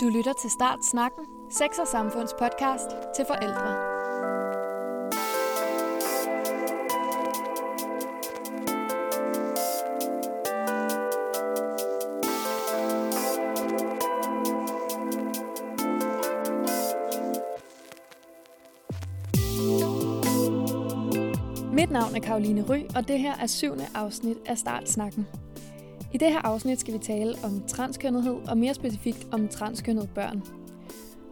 Du lytter til Start Snakken, Sex og Samfunds podcast til forældre. Mit navn er Karoline Ry, og det her er syvende afsnit af Startsnakken. I det her afsnit skal vi tale om transkønnethed, og mere specifikt om transkønnede børn.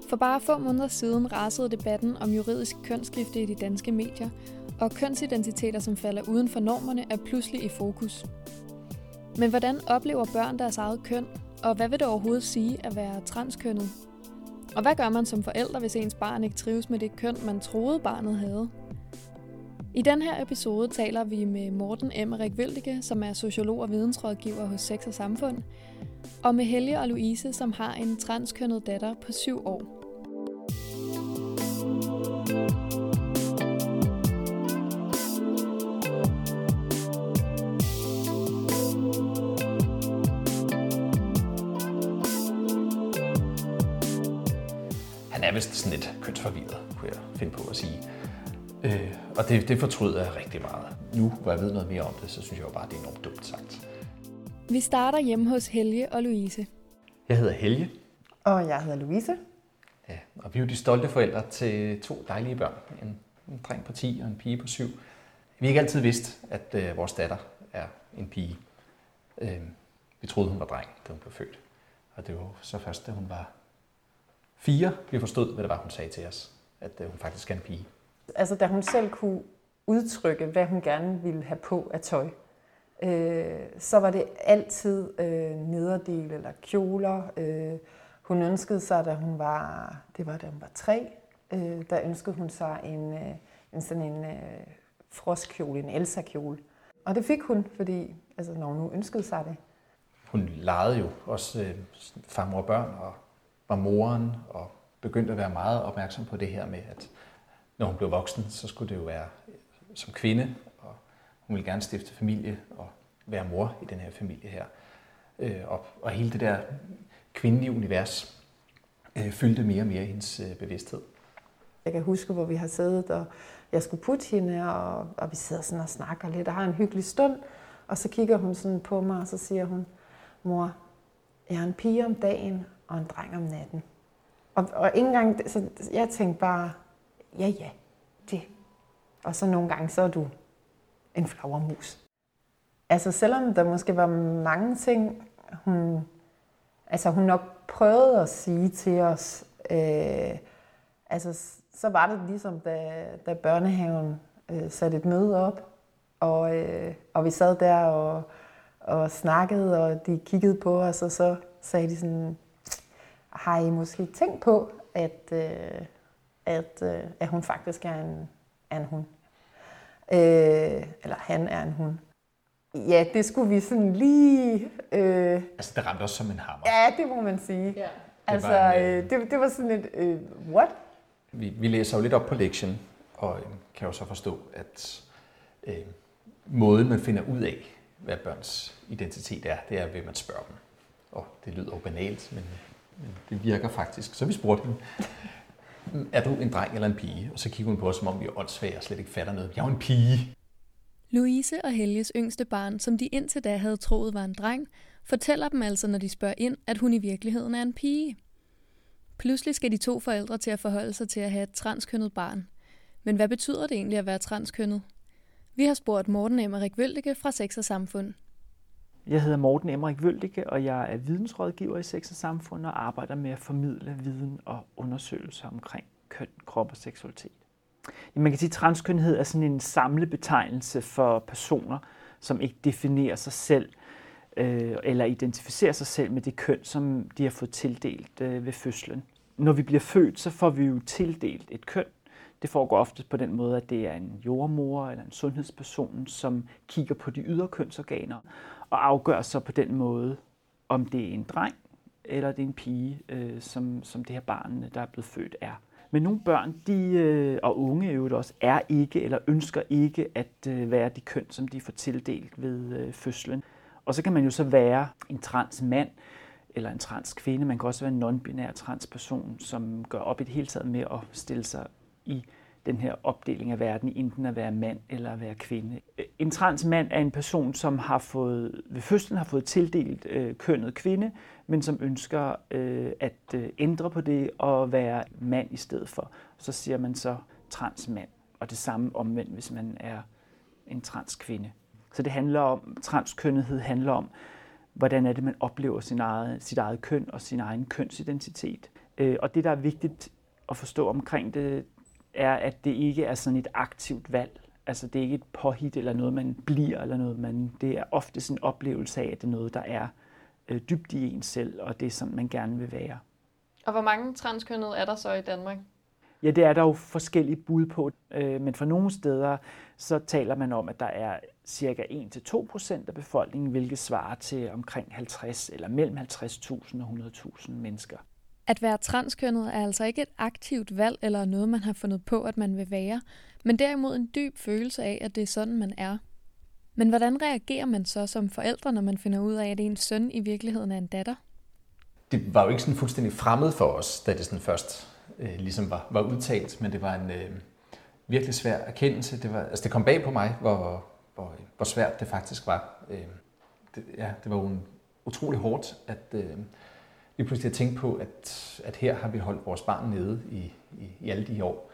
For bare få måneder siden rasede debatten om juridisk kønsskifte i de danske medier, og kønsidentiteter, som falder uden for normerne, er pludselig i fokus. Men hvordan oplever børn deres eget køn, og hvad vil det overhovedet sige at være transkønnet? Og hvad gør man som forældre, hvis ens barn ikke trives med det køn, man troede barnet havde? I den her episode taler vi med Morten Emmerik Vildike, som er sociolog og vidensrådgiver hos Sex og Samfund, og med Helge og Louise, som har en transkønnet datter på syv år. Og det, det fortryder jeg rigtig meget. Nu, hvor jeg ved noget mere om det, så synes jeg jo bare, det er enormt dumt sagt. Vi starter hjemme hos Helge og Louise. Jeg hedder Helge, Og jeg hedder Louise. ja, og vi er jo de stolte forældre til to dejlige børn. En, en dreng på 10 og en pige på 7. Vi har ikke altid vidst, at øh, vores datter er en pige. Øh, vi troede, hun var dreng, da hun blev født. Og det var så først, da hun var fire, vi forstod, hvad det var, hun sagde til os. At øh, hun faktisk er en pige. Altså da hun selv kunne udtrykke, hvad hun gerne ville have på af tøj, øh, så var det altid øh, nederdel eller kjoler. Øh, hun ønskede sig, da hun var, det var da hun var tre, øh, der ønskede hun sig en, øh, en sådan en øh, frostkjole, en Elsa-kjole. Og det fik hun, fordi altså, når hun nu ønskede sig det. hun legede jo også øh, farmor og børn, og var moren, og begyndte at være meget opmærksom på det her med, at når hun blev voksen, så skulle det jo være øh, som kvinde, og hun ville gerne stifte familie og være mor i den her familie her. Øh, og, og hele det der kvindelige univers øh, fyldte mere og mere i hendes øh, bevidsthed. Jeg kan huske, hvor vi har siddet, og jeg skulle putte hende, og, og vi sidder sådan og snakker lidt og har en hyggelig stund. Og så kigger hun sådan på mig, og så siger hun, mor, jeg er en pige om dagen og en dreng om natten. Og, og ikke engang, så jeg tænkte bare, ja ja, det. Og så nogle gange, så er du en flagermus. Altså selvom der måske var mange ting, hun, altså hun nok prøvede at sige til os, øh, altså så var det ligesom, da, da børnehaven øh, satte et møde op, og, øh, og vi sad der og, og snakkede, og de kiggede på os, og så sagde de sådan, har I måske tænkt på, at, øh, at, øh, at hun faktisk er en, er en hund? Øh, eller han er en hund. Ja, det skulle vi sådan lige... Øh, Altså, det ramte os som en hammer. ja, det må man sige. Ja. Altså, var en, øh, øh, det, det var sådan et... Øh, what? Vi, vi læser jo lidt op på lektien, og øh, kan jo så forstå, at øh, måden, man finder ud af, hvad børns identitet er, det er ved, at man spørger dem. Og det lyder jo banalt, men, men det virker faktisk. Så vi spurgte hende, er du en dreng eller en pige? Og så kigger hun på os, som om vi er åndssvage og slet ikke fatter noget. Jeg er jo en pige. Louise og Helges yngste barn, som de indtil da havde troet var en dreng, fortæller dem altså, når de spørger ind, at hun i virkeligheden er en pige. Pludselig skal de to forældre til at forholde sig til at have et transkønnet barn. Men hvad betyder det egentlig at være transkønnet? Vi har spurgt Morten Emmerik Vildike fra Sex og Samfund. Jeg hedder Morten Emmerik Vøldike, og jeg er vidensrådgiver i Sex og Samfund og arbejder med at formidle viden og undersøgelser omkring køn, krop og seksualitet. Man kan sige, at transkønnethed er sådan en samlebetegnelse for personer, som ikke definerer sig selv øh, eller identificerer sig selv med det køn, som de har fået tildelt øh, ved fødslen. Når vi bliver født, så får vi jo tildelt et køn. Det foregår ofte på den måde, at det er en jordmor eller en sundhedsperson, som kigger på de ydre kønsorganer og afgør så på den måde, om det er en dreng eller det er en pige, øh, som, som det her barn, øh, der er blevet født, er. Men nogle børn, de, øh, og unge øvrigt også, er ikke eller ønsker ikke at øh, være de køn, som de får tildelt ved øh, fødslen. Og så kan man jo så være en transmand, eller en transkvinde. Man kan også være en non-binær transperson, som gør op i det hele taget med at stille sig i den her opdeling af verden i enten at være mand eller at være kvinde. Øh, en transmand er en person, som har fået, ved fødslen har fået tildelt øh, kønnet kvinde, men som ønsker øh, at øh, ændre på det og være mand i stedet for. Så siger man så transmand, og det samme omvendt, hvis man er en transkvinde. Så det handler om, transkønnethed handler om, hvordan er det, man oplever sin eget, sit eget køn og sin egen kønsidentitet. Øh, og det, der er vigtigt at forstå omkring det, er, at det ikke er sådan et aktivt valg. Altså det er ikke et påhit eller noget, man bliver, eller noget, man, det er ofte sådan en oplevelse af, at det er noget, der er øh, dybt i en selv, og det er sådan, man gerne vil være. Og hvor mange transkønnede er der så i Danmark? Ja, det er der jo forskellige bud på, øh, men for nogle steder, så taler man om, at der er cirka 1-2 procent af befolkningen, hvilket svarer til omkring 50 eller mellem 50.000 og 100.000 mennesker. At være transkønnet er altså ikke et aktivt valg eller noget, man har fundet på, at man vil være, men derimod en dyb følelse af, at det er sådan, man er. Men hvordan reagerer man så som forældre, når man finder ud af, at ens søn i virkeligheden er en datter? Det var jo ikke sådan fuldstændig fremmed for os, da det sådan først øh, ligesom var, var udtalt, men det var en øh, virkelig svær erkendelse. Det, var, altså det kom bag på mig, hvor, hvor, hvor svært det faktisk var. Øh, det, ja, det var jo en, utrolig hårdt, at øh, lige pludselig at tænke på, at, at her har vi holdt vores barn nede i, i, i alle de år.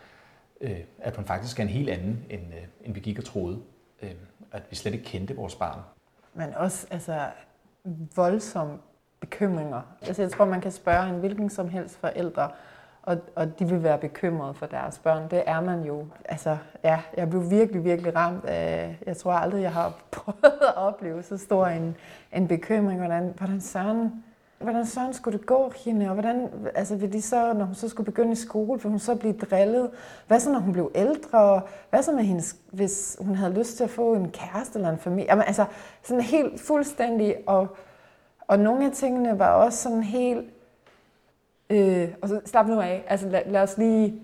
Øh, at man faktisk er en helt anden, end, øh, end vi gik og troede. Øh, at vi slet ikke kendte vores barn. Men også altså, voldsomme bekymringer. Altså, jeg tror, man kan spørge en hvilken som helst forældre, og, og de vil være bekymrede for deres børn. Det er man jo. Altså, ja, jeg blev virkelig, virkelig ramt af, jeg tror aldrig, jeg har prøvet at opleve så stor en, en bekymring, hvordan, hvordan søren hvordan sådan skulle det gå hende, og hvordan, altså vil de så, når hun så skulle begynde i skole, vil hun så blive drillet? Hvad så, når hun blev ældre? Hvad så med hendes, hvis hun havde lyst til at få en kæreste eller en familie? Jamen, altså, sådan helt fuldstændig, og, og nogle af tingene var også sådan helt, øh, og så slap nu af, altså lad, lad os lige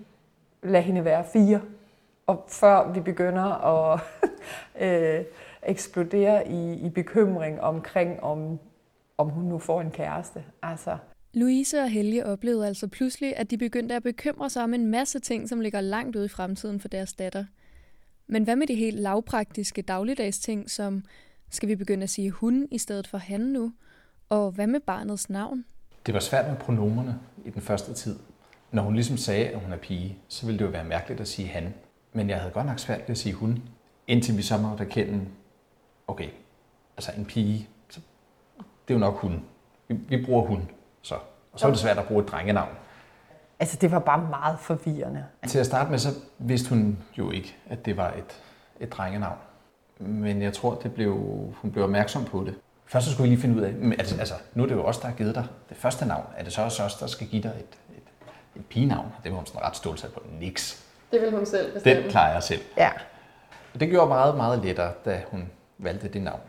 lade hende være fire, og før vi begynder at øh, eksplodere i, i bekymring omkring, om om hun nu får en kæreste. Altså. Louise og Helge oplevede altså pludselig, at de begyndte at bekymre sig om en masse ting, som ligger langt ude i fremtiden for deres datter. Men hvad med de helt lavpraktiske dagligdags ting, som skal vi begynde at sige hun i stedet for han nu? Og hvad med barnets navn? Det var svært med pronomerne i den første tid. Når hun ligesom sagde, at hun er pige, så ville det jo være mærkeligt at sige han. Men jeg havde godt nok svært ved at sige hun, indtil vi så måtte erkende, okay, altså en pige, det er jo nok hun. Vi, vi bruger hun, så. Og så er det svært at bruge et drengenavn. Altså, det var bare meget forvirrende. Til at starte med, så vidste hun jo ikke, at det var et, et drengenavn. Men jeg tror, det blev, hun blev opmærksom på det. Først så skulle vi lige finde ud af, altså, altså, nu er det jo os, der har givet dig det første navn. Er det så også os, der skal give dig et, et, et pigenavn? Det var hun sådan ret stolt på. Niks. Det vil hun selv bestemme. Den klarer jeg selv. Ja. Og det gjorde meget, meget lettere, da hun valgte det navn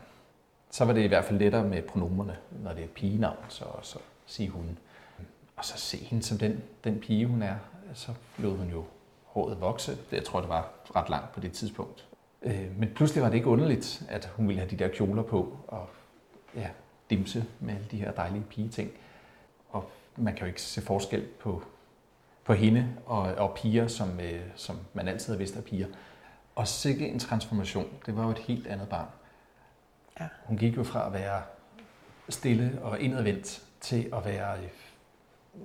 så var det i hvert fald lettere med pronomerne, når det er pigenavn, så, så sige hun. Og så se hende som den, den pige, hun er. Så lod hun jo håret vokse. Det, jeg tror, det var ret langt på det tidspunkt. Øh, men pludselig var det ikke underligt, at hun ville have de der kjoler på og ja, dimse med alle de her dejlige pigeting. Og man kan jo ikke se forskel på, på hende og, og piger, som, øh, som man altid har vidst er piger. Og sikke en transformation. Det var jo et helt andet barn. Ja. Hun gik jo fra at være stille og indadvendt til at være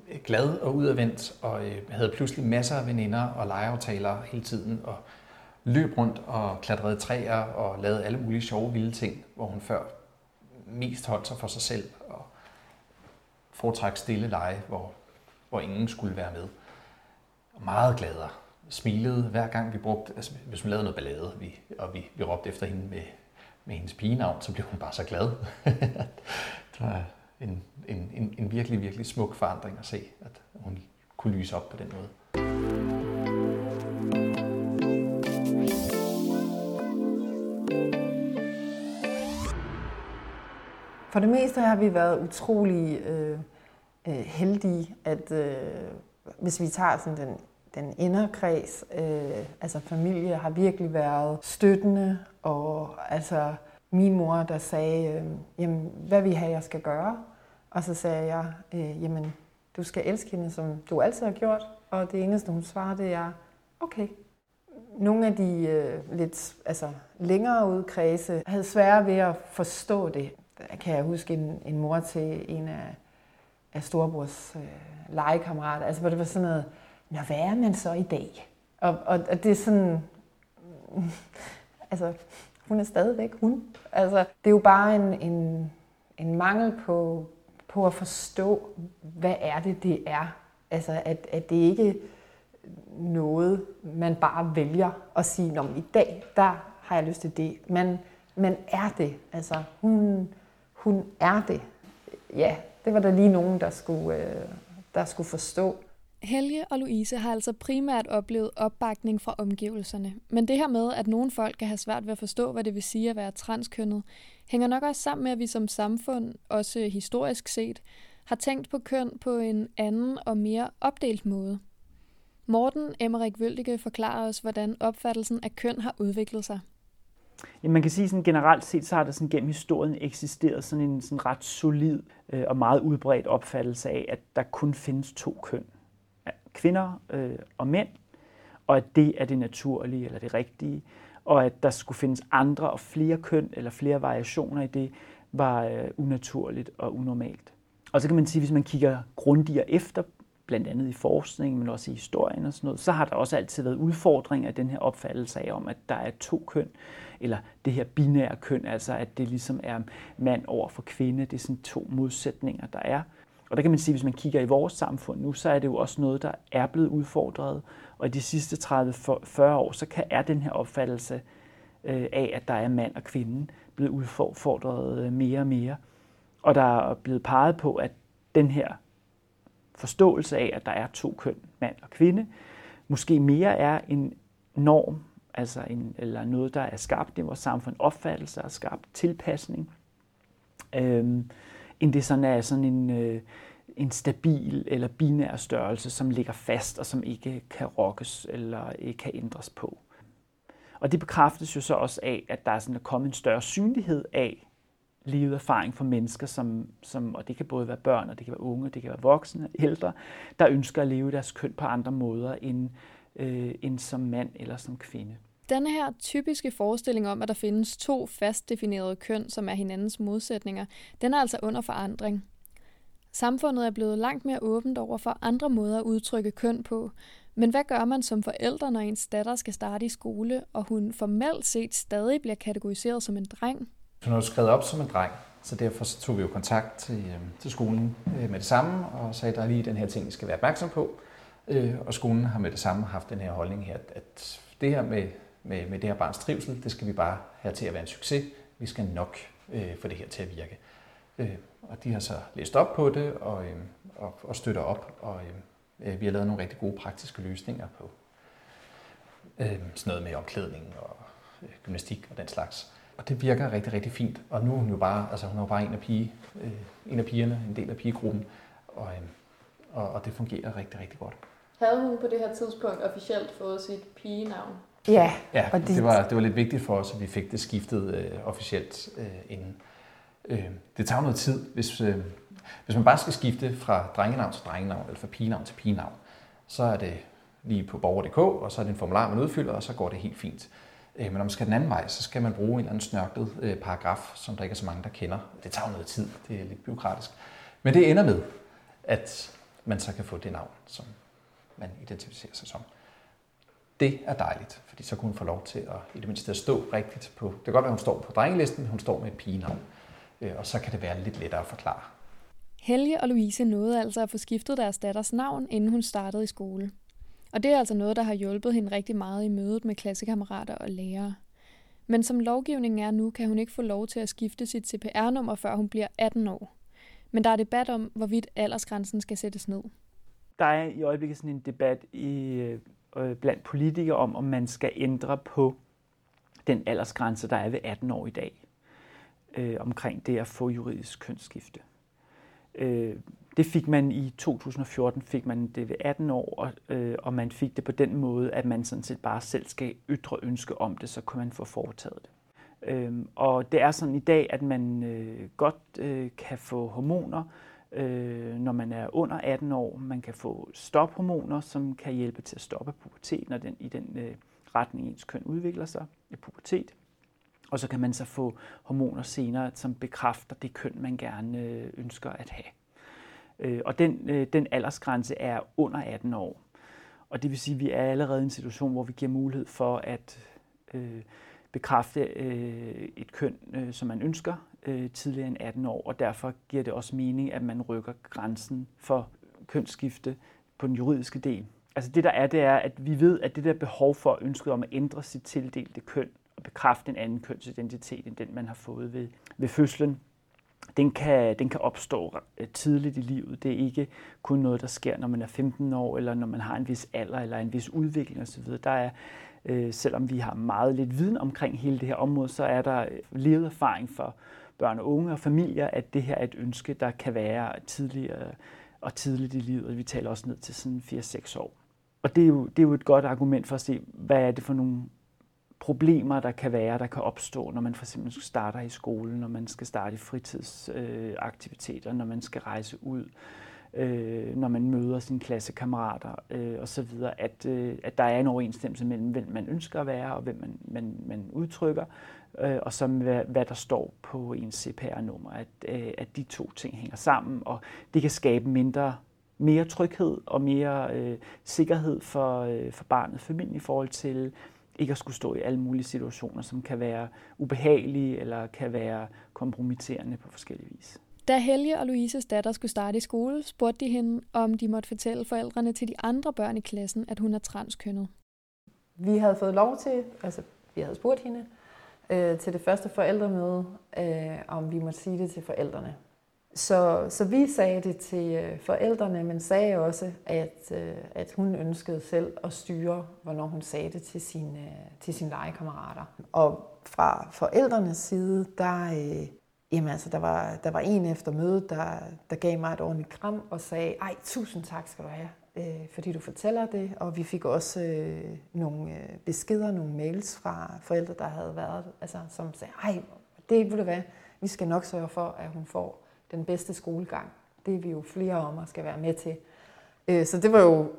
øh, glad og udadvendt, og øh, havde pludselig masser af veninder og legeaftaler hele tiden, og løb rundt og klatrede træer og lavede alle mulige sjove, vilde ting, hvor hun før mest holdt sig for sig selv og foretræk stille lege, hvor, hvor ingen skulle være med. Og meget gladere. Smilede hver gang vi brugte, altså hvis hun lavede noget ballade, vi, og vi, vi råbte efter hende med med hendes pigenavn, så blev hun bare så glad. det var en, en, en, en virkelig, virkelig smuk forandring at se, at hun kunne lyse op på den måde. For det meste har vi været utrolig øh, øh heldige, at øh, hvis vi tager sådan den den inderkreds, øh, altså familie, har virkelig været støttende. Og altså min mor, der sagde, øh, jamen, hvad vi have, jeg skal gøre? Og så sagde jeg, øh, jamen, du skal elske hende, som du altid har gjort. Og det eneste, hun svarede, det er, okay. Nogle af de øh, lidt altså, længere ud kredse havde svære ved at forstå det. Der kan jeg huske en, en mor til en af, af storebrors øh, legekammerater, altså hvor det var sådan noget, Nå, hvad er man så i dag? Og, og, og det er sådan, altså, hun er stadigvæk hun. Altså, det er jo bare en, en, en mangel på, på at forstå, hvad er det, det er. Altså, at, at det ikke noget, man bare vælger at sige, om i dag, der har jeg lyst til det. Men man er det. Altså, hun, hun er det. Ja, det var der lige nogen, der skulle, øh, der skulle forstå. Helge og Louise har altså primært oplevet opbakning fra omgivelserne. Men det her med, at nogle folk kan have svært ved at forstå, hvad det vil sige at være transkønnet, hænger nok også sammen med, at vi som samfund, også historisk set, har tænkt på køn på en anden og mere opdelt måde. Morten Emmerik Vøldige forklarer os, hvordan opfattelsen af køn har udviklet sig. Ja, man kan sige sådan generelt set, så har der sådan gennem historien eksisteret sådan en sådan ret solid øh, og meget udbredt opfattelse af, at der kun findes to køn kvinder øh, og mænd, og at det er det naturlige eller det rigtige, og at der skulle findes andre og flere køn eller flere variationer i det, var øh, unaturligt og unormalt. Og så kan man sige, hvis man kigger grundigere efter, blandt andet i forskning, men også i historien og sådan noget, så har der også altid været udfordringer af den her opfattelse af, om at der er to køn, eller det her binære køn, altså at det ligesom er mand over for kvinde, det er sådan to modsætninger, der er. Og der kan man sige, at hvis man kigger i vores samfund nu, så er det jo også noget, der er blevet udfordret. Og i de sidste 30-40 år, så kan, er den her opfattelse øh, af, at der er mand og kvinde, blevet udfordret øh, mere og mere. Og der er blevet peget på, at den her forståelse af, at der er to køn, mand og kvinde, måske mere er en norm, altså en, eller noget, der er skabt i vores samfund, opfattelse og skabt tilpasning. Øhm, end det sådan er sådan en, øh, en stabil eller binær størrelse, som ligger fast og som ikke kan rokkes eller ikke kan ændres på. Og det bekræftes jo så også af, at der er sådan kommet en større synlighed af livet erfaring for mennesker, som, som, og det kan både være børn, og det kan være unge, det kan være voksne, ældre, der ønsker at leve deres køn på andre måder end, øh, end som mand eller som kvinde. Denne her typiske forestilling om, at der findes to fast definerede køn, som er hinandens modsætninger, den er altså under forandring. Samfundet er blevet langt mere åbent over for andre måder at udtrykke køn på, men hvad gør man som forældre, når ens datter skal starte i skole, og hun formelt set stadig bliver kategoriseret som en dreng? Hun er skrevet op som en dreng, så derfor så tog vi jo kontakt til, øh, til skolen øh, med det samme, og sagde, at der er lige den her ting, vi skal være opmærksom på. Øh, og skolen har med det samme haft den her holdning her, at det her med med, med det her barns trivsel. Det skal vi bare have til at være en succes. Vi skal nok øh, få det her til at virke. Øh, og de har så læst op på det og, øh, og, og støtter op, og øh, øh, vi har lavet nogle rigtig gode praktiske løsninger på øh, sådan noget med omklædning og øh, gymnastik og den slags. Og det virker rigtig, rigtig fint. Og nu er hun jo bare, altså hun er jo bare en af, pige, øh, en af pigerne, en del af pigegruppen, og, øh, og, og det fungerer rigtig, rigtig godt. Havde hun på det her tidspunkt officielt fået sit pigenavn? Ja, ja og det, det, var, det var lidt vigtigt for os, at vi fik det skiftet øh, officielt øh, inden. Øh, det tager noget tid, hvis, øh, hvis man bare skal skifte fra drengenavn til drengenavn, eller fra pigenavn til pigenavn, så er det lige på borger.dk, og så er det en formular, man udfylder, og så går det helt fint. Øh, men når man skal den anden vej, så skal man bruge en eller anden snørklet øh, paragraf, som der ikke er så mange, der kender. Det tager noget tid, det er lidt byråkratisk. Men det ender med, at man så kan få det navn, som man identificerer sig som. Det er dejligt, fordi så kunne hun få lov til at i det mindste at stå rigtigt på, det kan godt være, hun står på drengelisten, men hun står med et pigenavn, øh, og så kan det være lidt lettere at forklare. Helge og Louise nåede altså at få skiftet deres datters navn, inden hun startede i skole. Og det er altså noget, der har hjulpet hende rigtig meget i mødet med klassekammerater og lærere. Men som lovgivningen er nu, kan hun ikke få lov til at skifte sit CPR-nummer, før hun bliver 18 år. Men der er debat om, hvorvidt aldersgrænsen skal sættes ned. Der er i øjeblikket sådan en debat i øh, øh, blandt politikere om, om man skal ændre på den aldersgrænse, der er ved 18 år i dag, øh, omkring det at få juridisk kønsskifte. Øh, det fik man i 2014, fik man det ved 18 år, og, øh, og man fik det på den måde, at man sådan set bare selv skal ytre ønske om det, så kan man få foretaget det. Øh, og det er sådan i dag, at man øh, godt øh, kan få hormoner, øh, når man er under 18 år. Man kan få stophormoner, som kan hjælpe til at stoppe puberteten og den, i den øh, retning, ens køn udvikler sig i pubertet. Og så kan man så få hormoner senere, som bekræfter det køn, man gerne øh, ønsker at have. Øh, og den, øh, den aldersgrænse er under 18 år. Og det vil sige, at vi er allerede i en situation, hvor vi giver mulighed for at øh, bekræfte øh, et køn, øh, som man ønsker, øh, tidligere end 18 år. Og derfor giver det også mening, at man rykker grænsen for kønsskifte på den juridiske del. Altså det der er, det er, at vi ved, at det der behov for ønsket om at ændre sit tildelte køn og bekræfte en anden kønsidentitet end den, man har fået ved, ved fødslen, den kan, den kan opstå øh, tidligt i livet. Det er ikke kun noget, der sker, når man er 15 år, eller når man har en vis alder, eller en vis udvikling osv. Der er, øh, selvom vi har meget lidt viden omkring hele det her område, så er der øh, levet erfaring for børn og unge og familier, at det her er et ønske, der kan være tidligere og tidligt i livet. Vi taler også ned til sådan 4-6 år. Og det er, jo, det er jo et godt argument for at se, hvad er det for nogle problemer, der kan være, der kan opstå, når man for eksempel starter i skolen, når man skal starte i fritidsaktiviteter, øh, når man skal rejse ud, øh, øh, når man møder sine klassekammerater øh, osv., at, øh, at der er en overensstemmelse mellem, hvem man ønsker at være og hvem man, man, man udtrykker, øh, og så hvad, hvad der står på ens CPR-nummer, at, øh, at de to ting hænger sammen, og det kan skabe mindre mere tryghed og mere øh, sikkerhed for, øh, for barnet, familien i forhold til ikke at skulle stå i alle mulige situationer, som kan være ubehagelige eller kan være kompromitterende på forskellige vis. Da Helge og Louises datter skulle starte i skole, spurgte de hende, om de måtte fortælle forældrene til de andre børn i klassen, at hun er transkønnet. Vi havde fået lov til, altså vi havde spurgt hende øh, til det første forældremøde, øh, om vi måtte sige det til forældrene. Så, så vi sagde det til øh, forældrene, men sagde også, at, øh, at hun ønskede selv at styre, hvornår hun sagde det til sine, til sine legekammerater. Og fra forældrenes side, der, øh, jamen altså, der, var, der var en efter mødet, der, der gav mig et ordentligt kram og sagde, ej, tusind tak skal du have, øh, fordi du fortæller det. Og vi fik også øh, nogle øh, beskeder, nogle mails fra forældre, der havde været, altså, som sagde, ej, det vil det være, vi skal nok sørge for, at hun får den bedste skolegang. Det er vi jo flere om at skal være med til. Øh, så det var jo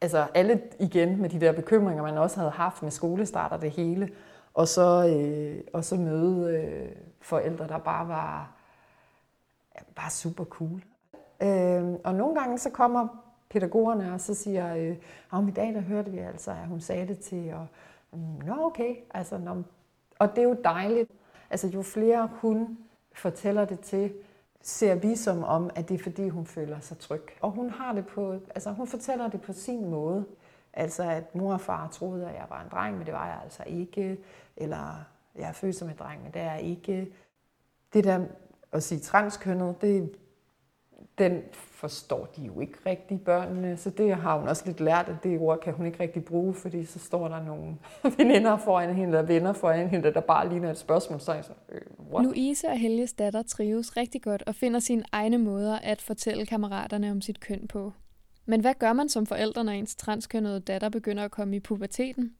altså alle igen med de der bekymringer, man også havde haft med skolestart og det hele. Og så, øh, og så møde øh, forældre, der bare var ja, bare super cool. Øh, og nogle gange så kommer pædagogerne og så siger, øh, om i dag der hørte vi altså, at hun sagde det til, og mm, nå okay, altså, når, og det er jo dejligt. Altså jo flere hun fortæller det til, ser vi som om, at det er fordi, hun føler sig tryg. Og hun har det på, altså hun fortæller det på sin måde. Altså at mor og far troede, at jeg var en dreng, men det var jeg altså ikke. Eller jeg er født som en dreng, men det er jeg ikke. Det der at sige transkønnet, det, den forstår de jo ikke rigtig, børnene. Så det har hun også lidt lært, at det ord kan hun ikke rigtig bruge, fordi så står der nogle veninder foran hende, eller venner foran hende, der bare ligner et spørgsmål. Så jeg så, øh, what? Louise og Helges datter trives rigtig godt og finder sine egne måder at fortælle kammeraterne om sit køn på. Men hvad gør man som forældre, når ens transkønnede datter begynder at komme i puberteten?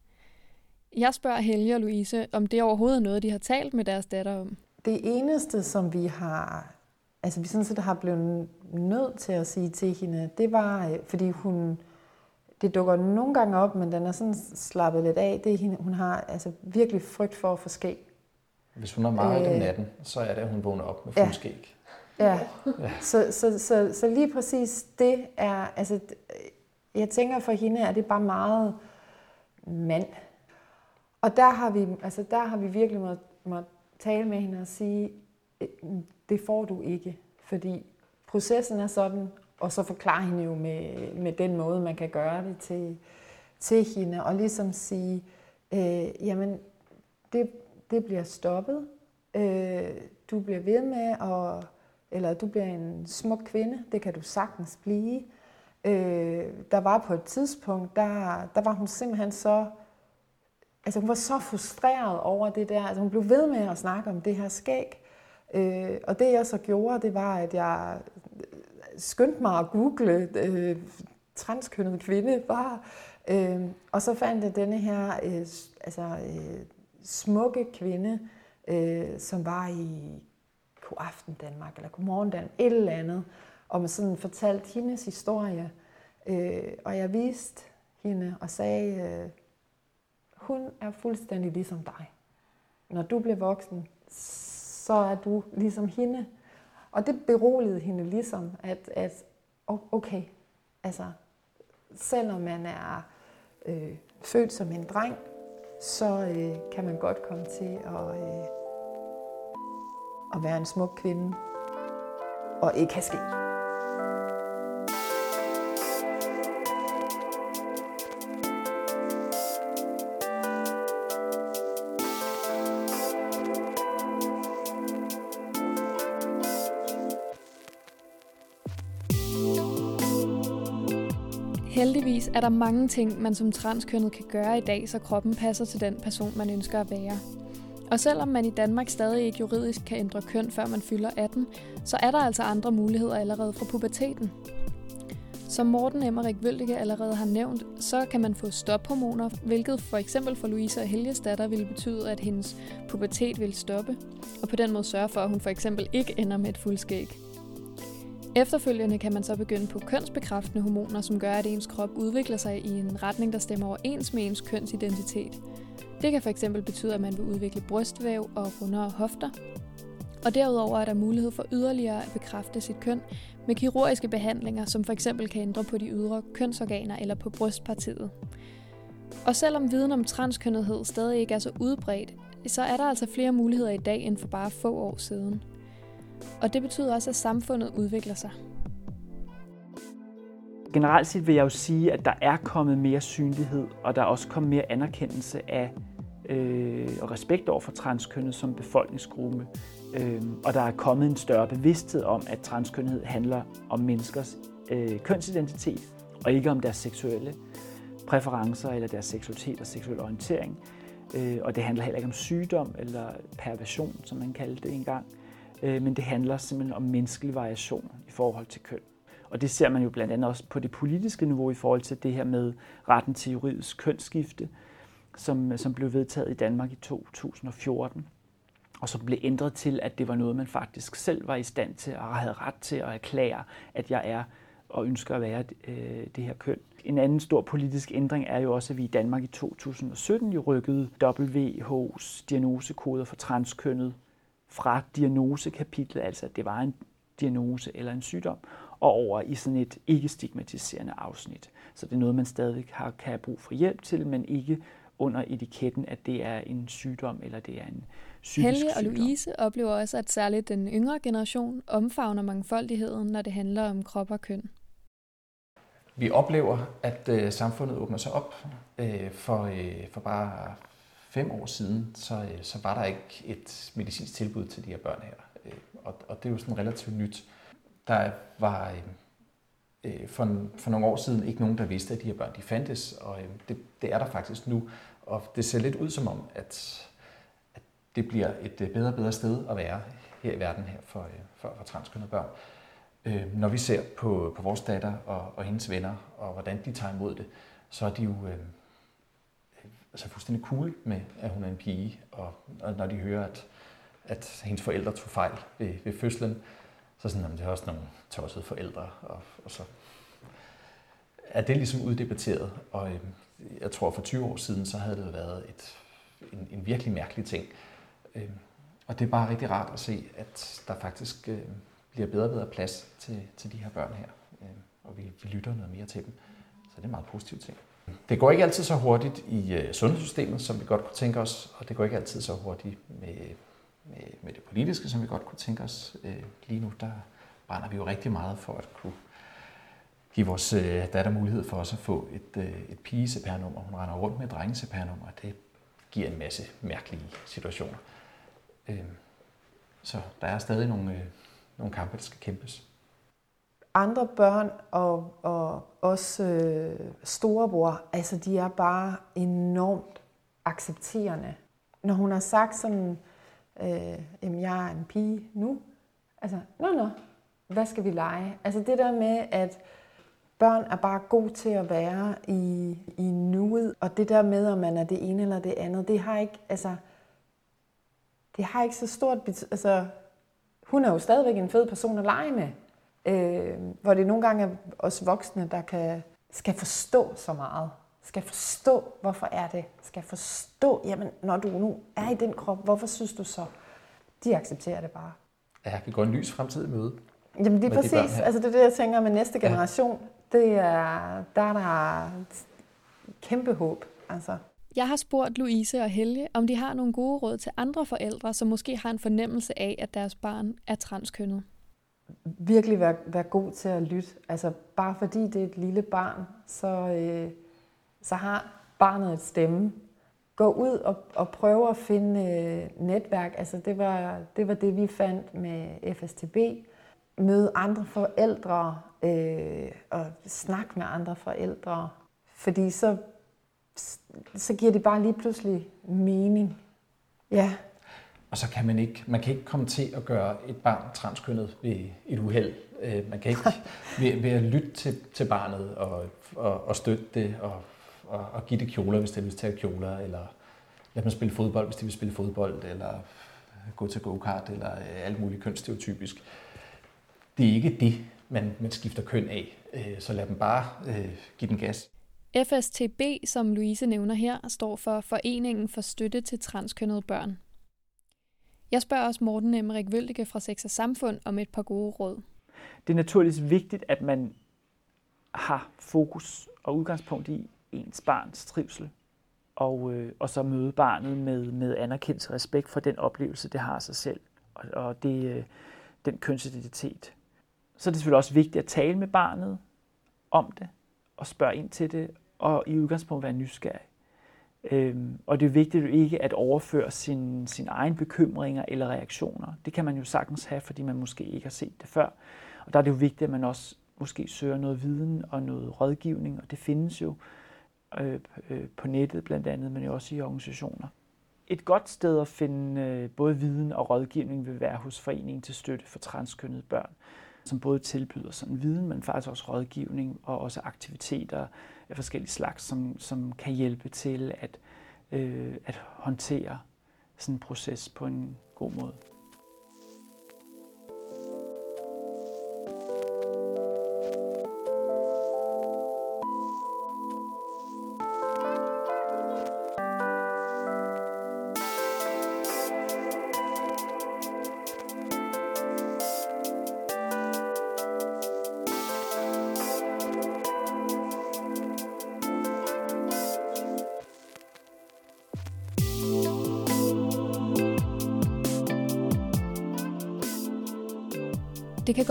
Jeg spørger Helge og Louise, om det overhovedet er noget, de har talt med deres datter om. Det eneste, som vi har altså vi sådan set har blevet nødt til at sige til hende, det var, øh, fordi hun, det dukker nogle gange op, men den er sådan slappet lidt af, det er hende, hun har altså virkelig frygt for at få skæg. Hvis hun har meget øh, om natten, så er det, at hun vågner op med fuld ja. skæg. Ja, ja. Så, så, så, så lige præcis det er, altså jeg tænker for hende, er det bare meget mand. Og der har vi, altså der har vi virkelig måttet må tale med hende og sige, øh, det får du ikke, fordi processen er sådan, og så forklare hende jo med, med den måde, man kan gøre det til, til hende, og ligesom sige, øh, jamen, det, det bliver stoppet, øh, du bliver ved med at, eller du bliver en smuk kvinde, det kan du sagtens blive. Øh, der var på et tidspunkt, der, der var hun simpelthen så, altså hun var så frustreret over det der, altså hun blev ved med at snakke om det her skæg, Øh, og det jeg så gjorde, det var, at jeg skyndte mig at google øh, transkønnet kvinde bare. Øh, og så fandt jeg denne her øh, altså, øh, smukke kvinde, øh, som var i God Aften Danmark, eller Godmorgen Danmark, et eller andet. og sådan fortalte hendes historie. Øh, og jeg viste hende og sagde, øh, hun er fuldstændig ligesom dig. Når du bliver voksen, så er du ligesom hende. Og det beroligede hende ligesom, at, at okay, altså selvom man er øh, født som en dreng, så øh, kan man godt komme til at, øh, at være en smuk kvinde og ikke have sket. Heldigvis er der mange ting, man som transkønnet kan gøre i dag, så kroppen passer til den person, man ønsker at være. Og selvom man i Danmark stadig ikke juridisk kan ændre køn, før man fylder 18, så er der altså andre muligheder allerede fra puberteten. Som Morten Emmerik Vøldige allerede har nævnt, så kan man få stophormoner, hvilket for eksempel for Louise og Helges datter ville betyde, at hendes pubertet ville stoppe, og på den måde sørge for, at hun for eksempel ikke ender med et fuldskæg. Efterfølgende kan man så begynde på kønsbekræftende hormoner, som gør, at ens krop udvikler sig i en retning, der stemmer overens med ens kønsidentitet. Det kan fx betyde, at man vil udvikle brystvæv og rundere hofter. Og derudover er der mulighed for yderligere at bekræfte sit køn med kirurgiske behandlinger, som f.eks. kan ændre på de ydre kønsorganer eller på brystpartiet. Og selvom viden om transkønnethed stadig ikke er så udbredt, så er der altså flere muligheder i dag end for bare få år siden. Og det betyder også, at samfundet udvikler sig. Generelt set vil jeg jo sige, at der er kommet mere synlighed, og der er også kommet mere anerkendelse af øh, og respekt over for transkønnet som befolkningsgruppe. Øh, og der er kommet en større bevidsthed om, at transkønnethed handler om menneskers øh, kønsidentitet, og ikke om deres seksuelle præferencer eller deres seksualitet og seksuel orientering. Øh, og det handler heller ikke om sygdom eller perversion, som man kaldte det engang. Øh, men det handler simpelthen om menneskelig variation i forhold til køn. Og det ser man jo blandt andet også på det politiske niveau i forhold til det her med retten til juridisk kønsskifte, som, øh, som blev vedtaget i Danmark i 2014, og som blev ændret til, at det var noget, man faktisk selv var i stand til og havde ret til at erklære, at jeg er og ønsker at være øh, det her køn. En anden stor politisk ændring er jo også, at vi i Danmark i 2017 jo rykkede WHO's diagnosekoder for transkønnet fra diagnosekapitlet, altså at det var en diagnose eller en sygdom, og over i sådan et ikke-stigmatiserende afsnit. Så det er noget, man stadig har, kan have brug for hjælp til, men ikke under etiketten, at det er en sygdom eller det er en psykisk Helge og sygdom. Louise oplever også, at særligt den yngre generation omfavner mangfoldigheden, når det handler om krop og køn. Vi oplever, at øh, samfundet åbner sig op. Øh, for, øh, for bare fem år siden, så, øh, så var der ikke et medicinsk tilbud til de her børn her. Øh, og, og det er jo sådan relativt nyt. Der var øh, Øh, for, for nogle år siden ikke nogen, der vidste, at de her børn de fandtes, og øh, det, det er der faktisk nu. Og det ser lidt ud som om, at, at det bliver et øh, bedre og bedre sted at være her i verden her for, for, for transkønnede børn. Når vi ser på, på vores datter og, og hendes venner, og hvordan de tager imod det, så er de jo altså fuldstændig cool med, at hun er en pige, og, og når de hører, at, at hendes forældre tog fejl ved, ved fødslen, så sådan, jamen, det er også nogle tossede forældre, og, og så er det ligesom uddebatteret, og øh, jeg tror for 20 år siden, så havde det været et, en, en virkelig mærkelig ting. Øh, og det er bare rigtig rart at se, at der faktisk øh, bliver bedre og bedre plads til, til de her børn her, øh, og vi, vi lytter noget mere til dem. Så det er en meget positiv ting. Det går ikke altid så hurtigt i øh, sundhedssystemet, som vi godt kunne tænke os, og det går ikke altid så hurtigt med, med, med det politiske, som vi godt kunne tænke os. Øh, lige nu der brænder vi jo rigtig meget for at kunne give vores øh, datter mulighed for os at få et, øh, et pige nummer Hun render rundt med et drenge nummer det giver en masse mærkelige situationer. Øhm, så der er stadig nogle, øh, nogle kampe, der skal kæmpes andre børn og, og også øh, storebror, altså de er bare enormt accepterende. Når hun har sagt sådan, øh, jamen jeg er en pige nu, altså, nå nå, hvad skal vi lege? Altså det der med, at børn er bare gode til at være i, i nuet, og det der med, om man er det ene eller det andet, det har ikke, altså, det har ikke så stort, altså, hun er jo stadigvæk en fed person at lege med. Øh, hvor det nogle gange er os voksne, der kan, skal forstå så meget. Skal forstå, hvorfor er det? Skal forstå, jamen, når du nu er i den krop, hvorfor synes du så? De accepterer det bare. Ja, vi går en lys fremtid i møde. Jamen det er præcis, de altså det er det, jeg tænker med næste generation. Ja. Det er, der er der kæmpe håb. Altså. Jeg har spurgt Louise og Helge, om de har nogle gode råd til andre forældre, som måske har en fornemmelse af, at deres barn er transkønnet. Virkelig være, være god til at lytte. Altså bare fordi det er et lille barn, så, øh, så har barnet et stemme. Gå ud og, og prøve at finde øh, netværk. Altså det var, det var det, vi fandt med FSTB. Møde andre forældre øh, og snakke med andre forældre. Fordi så så giver det bare lige pludselig mening. Ja. Og så kan man ikke, man kan ikke komme til at gøre et barn transkønnet ved et uheld. Øh, man kan ikke ved, ved at lytte til, til barnet og, og, og støtte det og, og, og give det kjoler, hvis det vil tage kjoler, eller lade dem spille fodbold, hvis de vil spille fodbold, eller gå til go-kart, eller alt muligt kønsstereotypisk. Det er ikke det, man, man skifter køn af. Øh, så lad dem bare øh, give den gas. FSTB, som Louise nævner her, står for Foreningen for Støtte til Transkønnede Børn. Jeg spørger også Morten Emmerik Vøldige fra Sex og Samfund om et par gode råd. Det er naturligvis vigtigt, at man har fokus og udgangspunkt i ens barns trivsel, og, øh, og så møde barnet med, med anerkendelse og respekt for den oplevelse, det har sig selv, og, og det, øh, den kønsidentitet. Så er det selvfølgelig også vigtigt at tale med barnet om det, og spørge ind til det, og i udgangspunkt være nysgerrig. Øhm, og det er vigtigt ikke at overføre sin, sin egen bekymringer eller reaktioner. Det kan man jo sagtens have, fordi man måske ikke har set det før. Og der er det jo vigtigt, at man også måske søger noget viden og noget rådgivning, og det findes jo øh, øh, på nettet blandt andet, men jo også i organisationer. Et godt sted at finde øh, både viden og rådgivning vil være hos Foreningen til Støtte for Transkønnede Børn, som både tilbyder sådan viden, men faktisk også rådgivning og også aktiviteter af forskellige slags, som, som kan hjælpe til at, øh, at håndtere sådan en proces på en god måde.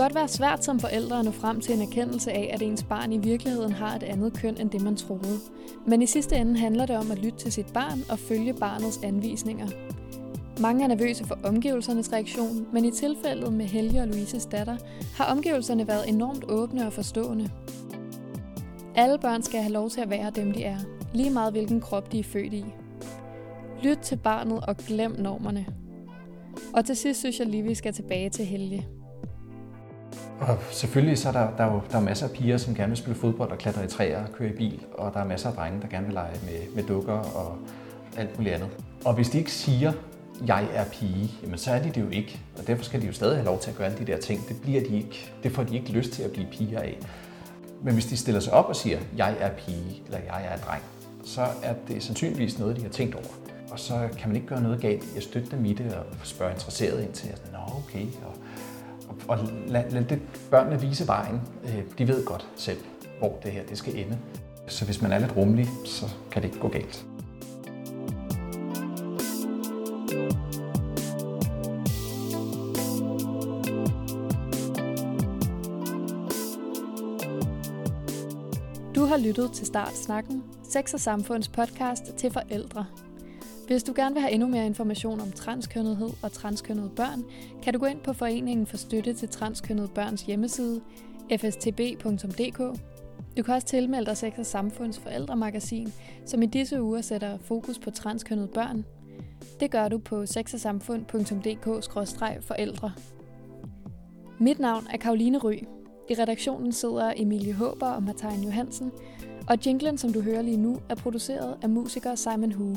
Godt være svært som forældre at nå frem til en erkendelse af, at ens barn i virkeligheden har et andet køn end det, man troede. Men i sidste ende handler det om at lytte til sit barn og følge barnets anvisninger. Mange er nervøse for omgivelsernes reaktion, men i tilfældet med Helge og Louises datter har omgivelserne været enormt åbne og forstående. Alle børn skal have lov til at være dem, de er, lige meget hvilken krop de er født i. Lyt til barnet og glem normerne. Og til sidst synes jeg lige, vi skal tilbage til Helge. Og selvfølgelig så er der, der, er jo, der er masser af piger, som gerne vil spille fodbold og klatre i træer og køre i bil, og der er masser af drenge, der gerne vil lege med, med dukker og alt muligt andet. Og hvis de ikke siger, jeg er pige, jamen så er de det jo ikke. Og derfor skal de jo stadig have lov til at gøre alle de der ting. Det, bliver de ikke, det får de ikke lyst til at blive piger af. Men hvis de stiller sig op og siger, jeg er pige, eller jeg er dreng, så er det sandsynligvis noget, de har tænkt over. Og så kan man ikke gøre noget galt Jeg støtter dem i det og spørger interesseret ind til, at nå okay, og og lad, lad det børnene vise vejen. Øh, de ved godt selv, hvor det her det skal ende. Så hvis man er lidt rummelig, så kan det ikke gå galt. Du har lyttet til Start Snakken, Sex og Samfunds podcast til forældre. Hvis du gerne vil have endnu mere information om transkønnethed og transkønnede børn, kan du gå ind på Foreningen for Støtte til Transkønnede Børns hjemmeside, fstb.dk. Du kan også tilmelde dig Sex og Samfunds forældremagasin, som i disse uger sætter fokus på transkønnede børn. Det gør du på sexogsamfund.dk-forældre. Mit navn er Karoline Ry. I redaktionen sidder Emilie Håber og Martin Johansen, og jinglen, som du hører lige nu, er produceret af musiker Simon Hue.